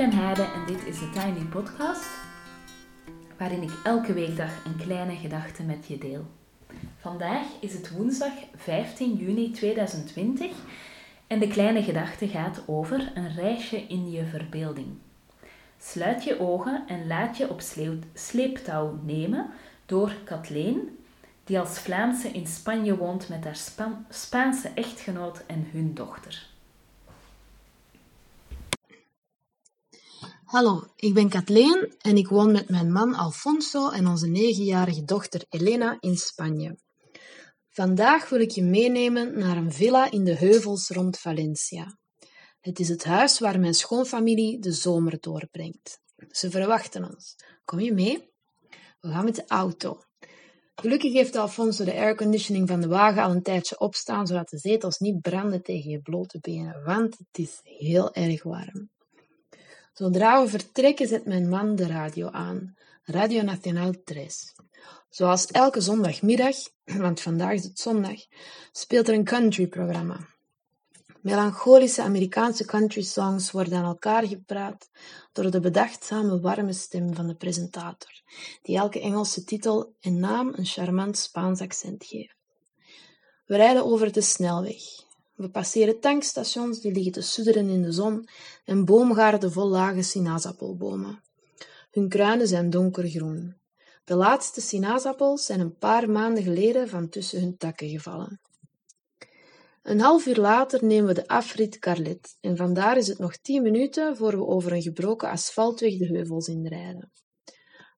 ben Hade en dit is de Tiny Podcast, waarin ik elke weekdag een kleine gedachte met je deel. Vandaag is het woensdag 15 juni 2020 en de kleine gedachte gaat over een reisje in je verbeelding. Sluit je ogen en laat je op sleeptouw nemen door Kathleen, die als Vlaamse in Spanje woont met haar Spaanse echtgenoot en hun dochter. Hallo, ik ben Kathleen en ik woon met mijn man Alfonso en onze negenjarige dochter Elena in Spanje. Vandaag wil ik je meenemen naar een villa in de heuvels rond Valencia. Het is het huis waar mijn schoonfamilie de zomer doorbrengt. Ze verwachten ons. Kom je mee? We gaan met de auto. Gelukkig heeft Alfonso de airconditioning van de wagen al een tijdje opstaan, zodat de zetels niet branden tegen je blote benen, want het is heel erg warm. Zodra we vertrekken, zet mijn man de radio aan. Radio Nacional 3. Zoals elke zondagmiddag, want vandaag is het zondag, speelt er een country-programma. Melancholische Amerikaanse country songs worden aan elkaar gepraat door de bedachtzame, warme stem van de presentator, die elke Engelse titel en naam een charmant Spaans accent geeft. We rijden over de snelweg. We passeren tankstations die liggen te sudderen in de zon en boomgaarden vol lage sinaasappelbomen. Hun kruinen zijn donkergroen. De laatste sinaasappels zijn een paar maanden geleden van tussen hun takken gevallen. Een half uur later nemen we de afrit Carlet en vandaar is het nog tien minuten voor we over een gebroken asfaltweg de heuvels inrijden.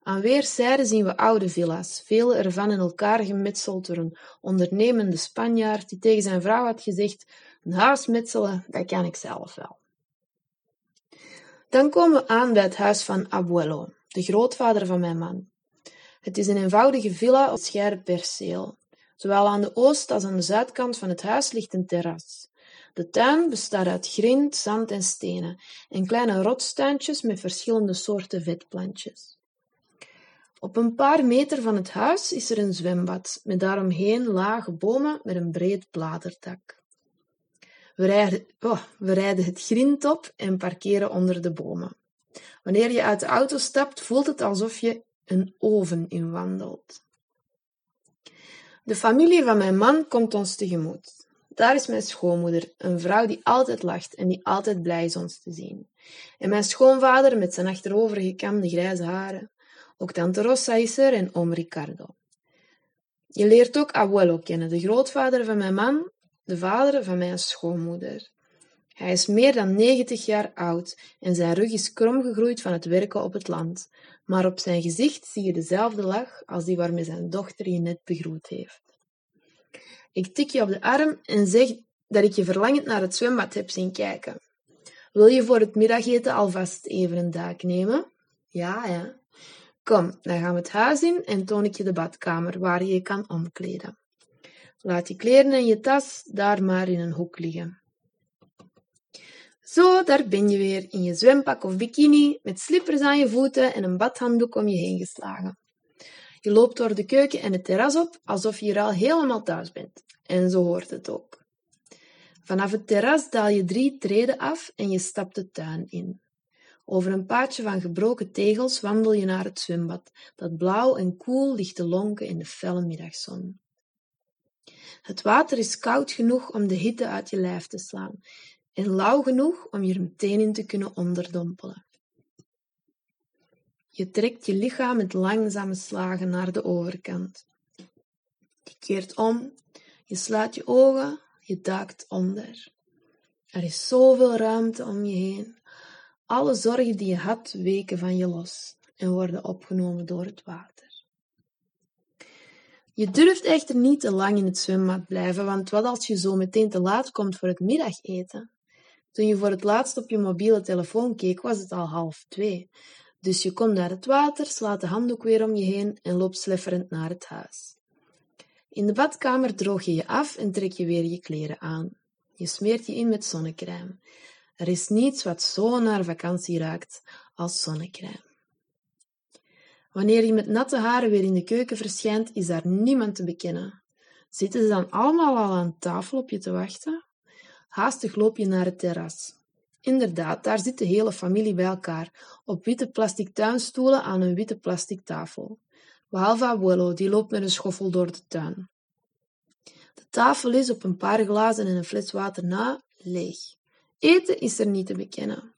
Aan weerszijden zien we oude villa's, vele ervan in elkaar gemetseld door een ondernemende Spanjaard die tegen zijn vrouw had gezegd: Een huis metselen, dat kan ik zelf wel. Dan komen we aan bij het huis van Abuelo, de grootvader van mijn man. Het is een eenvoudige villa op scheiden perceel. Zowel aan de oost- als aan de zuidkant van het huis ligt een terras. De tuin bestaat uit grind, zand en stenen en kleine rotstuintjes met verschillende soorten vetplantjes. Op een paar meter van het huis is er een zwembad, met daaromheen lage bomen met een breed bladerdak. We rijden, oh, we rijden het grind op en parkeren onder de bomen. Wanneer je uit de auto stapt, voelt het alsof je een oven inwandelt. De familie van mijn man komt ons tegemoet. Daar is mijn schoonmoeder, een vrouw die altijd lacht en die altijd blij is ons te zien. En mijn schoonvader met zijn achterovergekamde grijze haren. Ook tante Rosa is er en oom Ricardo. Je leert ook abuelo kennen, de grootvader van mijn man, de vader van mijn schoonmoeder. Hij is meer dan negentig jaar oud en zijn rug is krom gegroeid van het werken op het land, maar op zijn gezicht zie je dezelfde lach als die waarmee zijn dochter je net begroet heeft. Ik tik je op de arm en zeg dat ik je verlangend naar het zwembad heb zien kijken. Wil je voor het middageten alvast even een duik nemen? Ja, ja. Kom, dan gaan we het huis in en toon ik je de badkamer waar je je kan omkleden. Laat je kleren en je tas daar maar in een hoek liggen. Zo, daar ben je weer, in je zwempak of bikini, met slippers aan je voeten en een badhanddoek om je heen geslagen. Je loopt door de keuken en het terras op, alsof je al helemaal thuis bent. En zo hoort het ook. Vanaf het terras daal je drie treden af en je stapt de tuin in. Over een paadje van gebroken tegels wandel je naar het zwembad, dat blauw en koel ligt te lonken in de felle middagzon. Het water is koud genoeg om de hitte uit je lijf te slaan en lauw genoeg om je er meteen in te kunnen onderdompelen. Je trekt je lichaam met langzame slagen naar de overkant. Je keert om, je sluit je ogen, je duikt onder. Er is zoveel ruimte om je heen. Alle zorgen die je had weken van je los en worden opgenomen door het water. Je durft echter niet te lang in het zwembad blijven, want wat als je zo meteen te laat komt voor het middageten? Toen je voor het laatst op je mobiele telefoon keek, was het al half twee. Dus je komt naar het water, slaat de handdoek weer om je heen en loopt slefferend naar het huis. In de badkamer droog je je af en trek je weer je kleren aan. Je smeert je in met zonnecrème. Er is niets wat zo naar vakantie ruikt als zonnecrème. Wanneer je met natte haren weer in de keuken verschijnt, is daar niemand te bekennen. Zitten ze dan allemaal al aan tafel op je te wachten? Haastig loop je naar het terras. Inderdaad, daar zit de hele familie bij elkaar, op witte plastic tuinstoelen aan een witte plastic tafel. Behalve Abuelo, die loopt met een schoffel door de tuin. De tafel is op een paar glazen en een fles water na leeg. Eten is er niet te bekennen.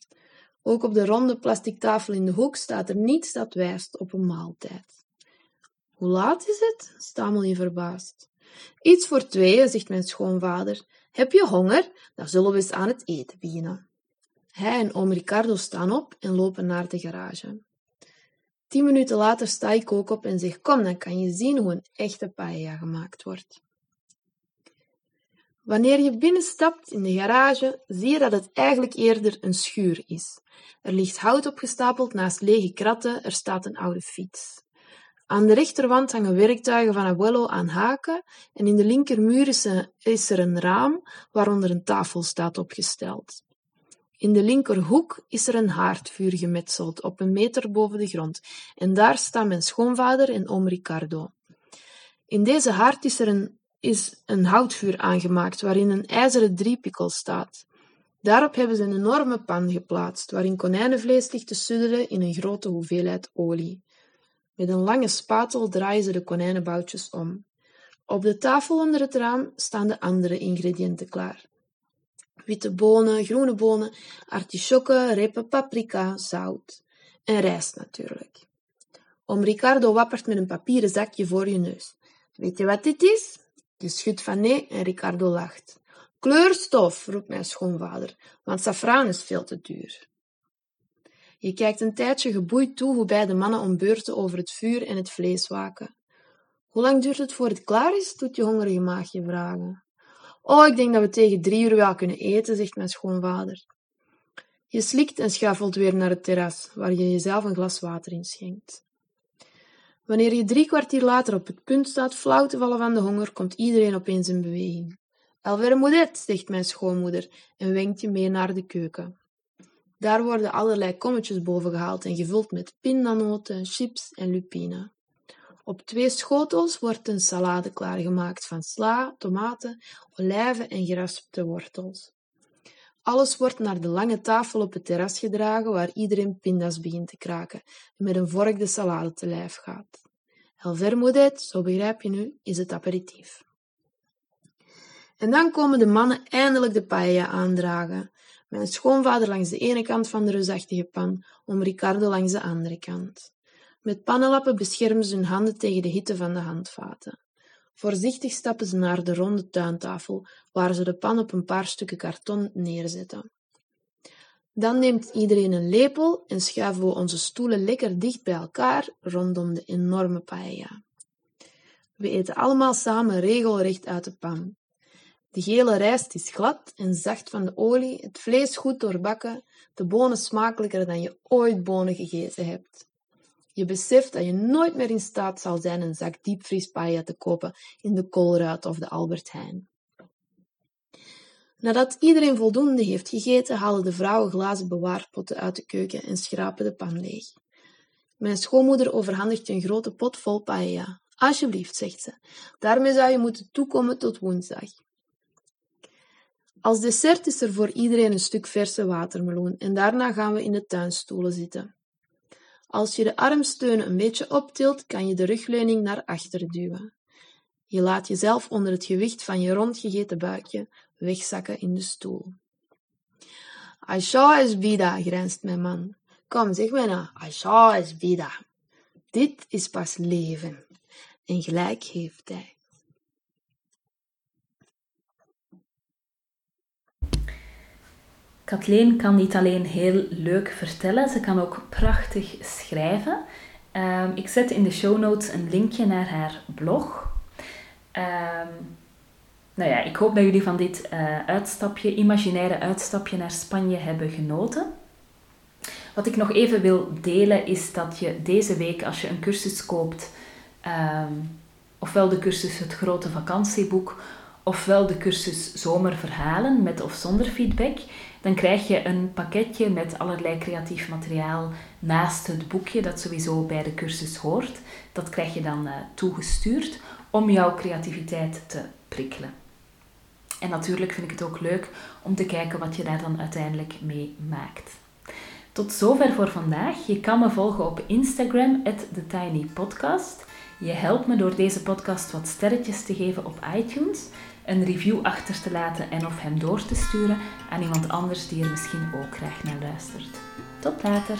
Ook op de ronde plastic tafel in de hoek staat er niets dat wijst op een maaltijd. Hoe laat is het? stamel je verbaasd. Iets voor tweeën, zegt mijn schoonvader. Heb je honger? Dan zullen we eens aan het eten beginnen. Hij en oom Ricardo staan op en lopen naar de garage. Tien minuten later sta ik ook op en zeg: Kom, dan kan je zien hoe een echte paella gemaakt wordt. Wanneer je binnenstapt in de garage, zie je dat het eigenlijk eerder een schuur is. Er ligt hout opgestapeld naast lege kratten, er staat een oude fiets. Aan de rechterwand hangen werktuigen van Abuelo aan haken en in de linkermuur is er een raam waaronder een tafel staat opgesteld. In de linkerhoek is er een haardvuur gemetseld op een meter boven de grond en daar staan mijn schoonvader en oom Ricardo. In deze haard is er een, is een houtvuur aangemaakt waarin een ijzeren driepikkel staat. Daarop hebben ze een enorme pan geplaatst waarin konijnenvlees ligt te sudderen in een grote hoeveelheid olie. Met een lange spatel draaien ze de konijnenboutjes om. Op de tafel onder het raam staan de andere ingrediënten klaar. Witte bonen, groene bonen, artisjokken, repen paprika, zout. En rijst natuurlijk. Om Ricardo wappert met een papieren zakje voor je neus. Weet je wat dit is? Je schudt van nee en Ricardo lacht. Kleurstof, roept mijn schoonvader, want safraan is veel te duur. Je kijkt een tijdje geboeid toe hoe beide mannen om beurten over het vuur en het vlees waken. Hoe lang duurt het voor het klaar is? doet je hongerige maagje vragen. Oh, ik denk dat we tegen drie uur wel kunnen eten, zegt mijn schoonvader. Je slikt en schuifelt weer naar het terras, waar je jezelf een glas water inschenkt. Wanneer je drie kwartier later op het punt staat flauw te vallen van de honger, komt iedereen opeens in beweging. El zegt mijn schoonmoeder en wenkt je mee naar de keuken. Daar worden allerlei kommetjes boven gehaald en gevuld met pindanoten, chips en lupine. Op twee schotels wordt een salade klaargemaakt van sla, tomaten, olijven en geraspte wortels. Alles wordt naar de lange tafel op het terras gedragen, waar iedereen pindas begint te kraken en met een vork de salade te lijf gaat. El vermoudet, zo begrijp je nu, is het aperitief. En dan komen de mannen eindelijk de paella aandragen. Mijn schoonvader langs de ene kant van de reusachtige pan, om Ricardo langs de andere kant. Met pannenlappen beschermen ze hun handen tegen de hitte van de handvaten. Voorzichtig stappen ze naar de ronde tuintafel, waar ze de pan op een paar stukken karton neerzetten. Dan neemt iedereen een lepel en schuiven we onze stoelen lekker dicht bij elkaar rondom de enorme paella. We eten allemaal samen regelrecht uit de pan. De gele rijst is glad en zacht van de olie, het vlees goed doorbakken, de bonen smakelijker dan je ooit bonen gegeten hebt. Je beseft dat je nooit meer in staat zal zijn een zak diepvriespaella te kopen in de Colruyt of de Albert Heijn. Nadat iedereen voldoende heeft gegeten, halen de vrouwen glazen bewaarpotten uit de keuken en schrapen de pan leeg. Mijn schoonmoeder overhandigt een grote pot vol paella. Alsjeblieft, zegt ze. Daarmee zou je moeten toekomen tot woensdag. Als dessert is er voor iedereen een stuk verse watermeloen en daarna gaan we in de tuinstoelen zitten. Als je de armsteunen een beetje optilt, kan je de rugleuning naar achter duwen. Je laat jezelf onder het gewicht van je rondgegeten buikje wegzakken in de stoel. Aisha is vida, grijnst mijn man. Kom, zeg mij nou, is vida. Dit is pas leven. En gelijk heeft hij. Kathleen kan niet alleen heel leuk vertellen, ze kan ook prachtig schrijven. Ehm, ik zet in de show notes een linkje naar haar blog. Um, nou ja, ik hoop dat jullie van dit uh, uitstapje, imaginaire uitstapje naar Spanje hebben genoten. Wat ik nog even wil delen is dat je deze week, als je een cursus koopt, um, ofwel de cursus Het Grote Vakantieboek, ofwel de cursus Zomerverhalen met of zonder feedback, dan krijg je een pakketje met allerlei creatief materiaal naast het boekje dat sowieso bij de cursus hoort. Dat krijg je dan uh, toegestuurd om jouw creativiteit te prikkelen. En natuurlijk vind ik het ook leuk om te kijken wat je daar dan uiteindelijk mee maakt. Tot zover voor vandaag. Je kan me volgen op Instagram, TheTinyPodcast. Je helpt me door deze podcast wat sterretjes te geven op iTunes, een review achter te laten en of hem door te sturen aan iemand anders die er misschien ook graag naar luistert. Tot later!